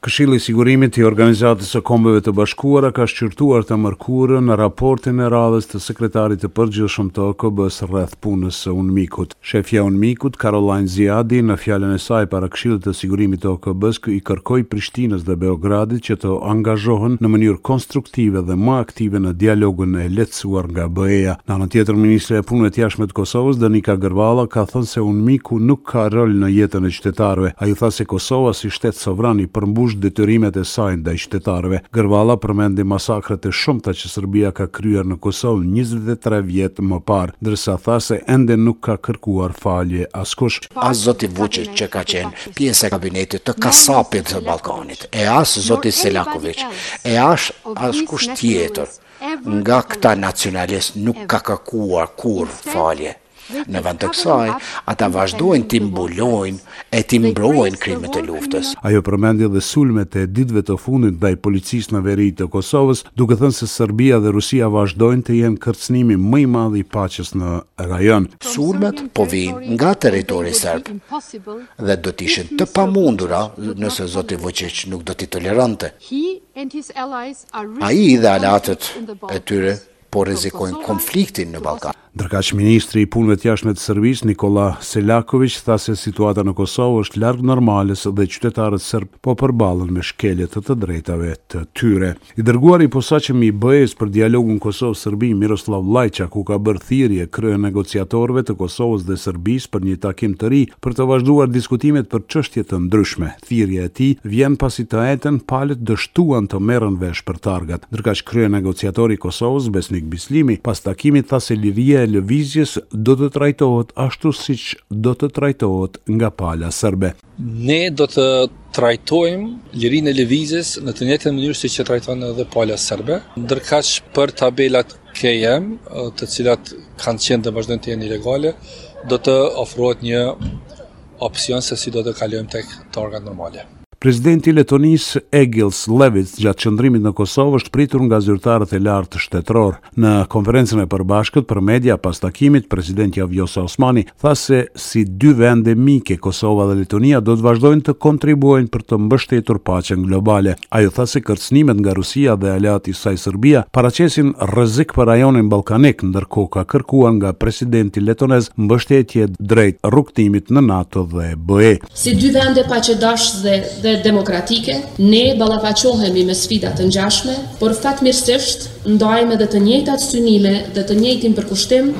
Këshilli i Sigurimit i Organizatës së Kombeve të Bashkuara ka shqyrtuar të mërkurën raportin e radhës të sekretarit të përgjithshëm të OKB-së rreth punës së UNMIK-ut. Shefja e UNMIK-ut, Caroline Ziadeh, në fjalën e saj para Këshillit të Sigurimit të OKB-së i kërkoi Prishtinës dhe Beogradit që të angazhohen në mënyrë konstruktive dhe më aktive në dialogun e lehtësuar nga BE-ja, në anën tjetër ministrja e Punëve të Jashtme të Kosovës, Donika Gërvalla, ka thënë se UNMIK-u nuk ka rol në jetën e qytetarëve. Ajo tha se Kosova si shtet sovran i përmbush detyrimet e saj ndaj qytetarëve. Gërvalla përmendi masakrat e shumta që Serbia ka kryer në Kosovë njëzet e tre vjet më parë, ndërsa tha se ende nuk ka kërkuar falje askush. As zoti Vuçiq që ka qenë pjesë e kabinetit të kasapit të Ballkanit, e as zoti Selakoviq, e as askush tjetër. nga këta nacionalistë nuk ka kërkuar kurrë falje. Në vend të kësaj, ata vazhdojnë t'i mbulojnë e t'i mbrojnë krimet e luftës. Ajo përmendi edhe sulmet e ditëve të fundit ndaj policisë në veri të Kosovës, duke thënë se Serbia dhe Rusia vazhdojnë të jenë kërcënimi më i madh i paqes në rajon. Sulmet po vijnë nga territori serb dhe do të ishin të pamundura nëse zoti Vuçiq nuk do t'i toleronte. Ai dhe aleatët e tyre po rrezikojnë konfliktin në Ballkan. Ndërkaq, ministri i Punëve të Jashtme të Serbisë, Nikolla Selakoviq, tha se situata në Kosovë është larg normales dhe qytetarët serbë po përballen me shkelje të të drejtave të tyre. I dërguari i posaçëm i BE-së për dialogun Kosovë-Serbi, Miroslav Lajçak, u ka bërë thirrje kryenegociatorëve të Kosovës dhe Serbisë për një takim të ri për të vazhduar diskutimet për çështje të ndryshme. Thirrja e tij vjen pasi të enjten palët dështuan të merren vesh për targat, ndërkaq kryenegociatori i Kosovës, Besnik Bislimi, pas takimit tha se liria e lëvizjes do të trajtohet ashtu siç do të trajtohet nga pala serbe. Ne do të trajtojmë lirinë e lëvizjes në të njëjtën mënyrë siç e trajton edhe pala serbe, ndërkaq për tabelat KM, të cilat kanë qenë dhe vazhdojnë të jenë ilegale, do të ofrohet një opsion se si do të kalojmë tek targat normale. Presidenti i Letonisë, Egils Levits gjatë qëndrimit në Kosovë është pritur nga zyrtarët e lartë shtetërorë. Në konferencën e përbashkët për media pas takimit, presidentja Vjosa Osmani tha se si dy vende mike, Kosova dhe Letonia do të vazhdojnë të kontribuojnë për të mbështetur paqen globale. Ajo tha se kërcënimet nga Rusia dhe aleati i saj Serbia paraqesin rrezik për rajonin ballkanik, ndërkohë ka kërkuar nga presidenti letonez mbështetje drejt rrugëtimit në NATO dhe BE. Si dy vende paqedashëse dhe demokratike, ne ballafaqohemi me sfida të ngjashme, por fatmirësisht ndajmë edhe të njëjtat synime dhe të njëjtin përkushtim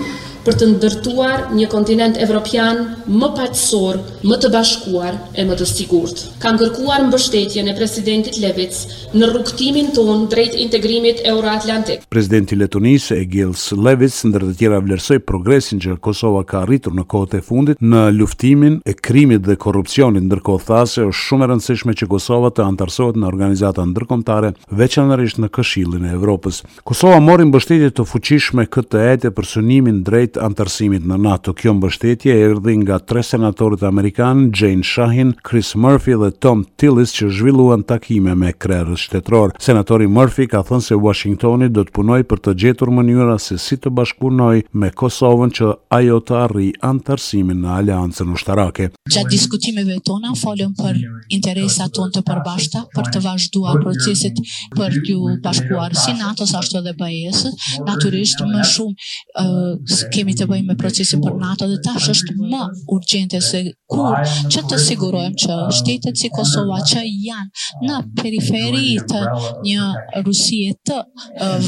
për të ndërtuar një kontinent evropian më paqësor, më të bashkuar e më të sigurt. Kam kërkuar mbështetjen e Presidentit Levits në rrugëtimin tonë drejt integrimit euroatlantik. Presidenti i Letonisë, Egils Levits, ndër të tjera vlerësoi progresin që Kosova ka arritur në kohët e fundit në luftimin e krimit dhe korrupsionit, ndërkohë tha se është shumë e rëndësishme që Kosova të anëtarësohet në organizata ndërkombëtare, veçanërisht në Këshillin e Evropës. Kosova mori mbështetje të fuqishme këtë të enjte për synimin drejt anëtarësimit në NATO. Kjo mbështetje erdhi nga tre senatorët amerikanë, Jeanne Shaheen, Chris Murphy dhe Thom Tillis që zhvilluan takime me krerët shtetërorë. Senatori Murphy ka thënë se Uashingtoni do të punojë për të gjetur mënyra se si të bashkëpunojë me Kosovën që ajo të arrijë anëtarësimin në aleancën ushtarake. Gjatë diskutimeve tona folëm për interesat tona të përbashkëta për të vazhduar proceset për t'iu bashkuar si NATO-s ashtu edhe BE-s. Natyrisht më shumë uh, kemi të bëjmë me procesin për NATO dhe tash është më urgjente se kurrë që të sigurojmë që shtetet si Kosova që janë në periferi të një Rusie të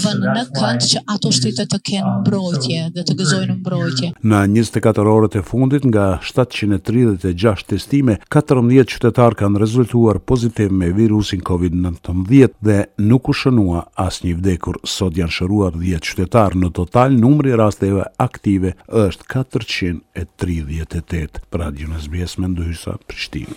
vënë në kënd që ato shtete të kenë um, mbrojtje dhe të gëzojnë mbrojtje. Në 24 orët e fundit nga 736 testime, 14 qytetarë kanë rezultuar pozitivë me virusin COVID-19 dhe nuk u shënua asnjë vdekur. Sot janë shëruar 10 qytetarë. Në total numri i rasteve aktive është 438. Për radion SBS, Mendu Hysa, Prishtinë.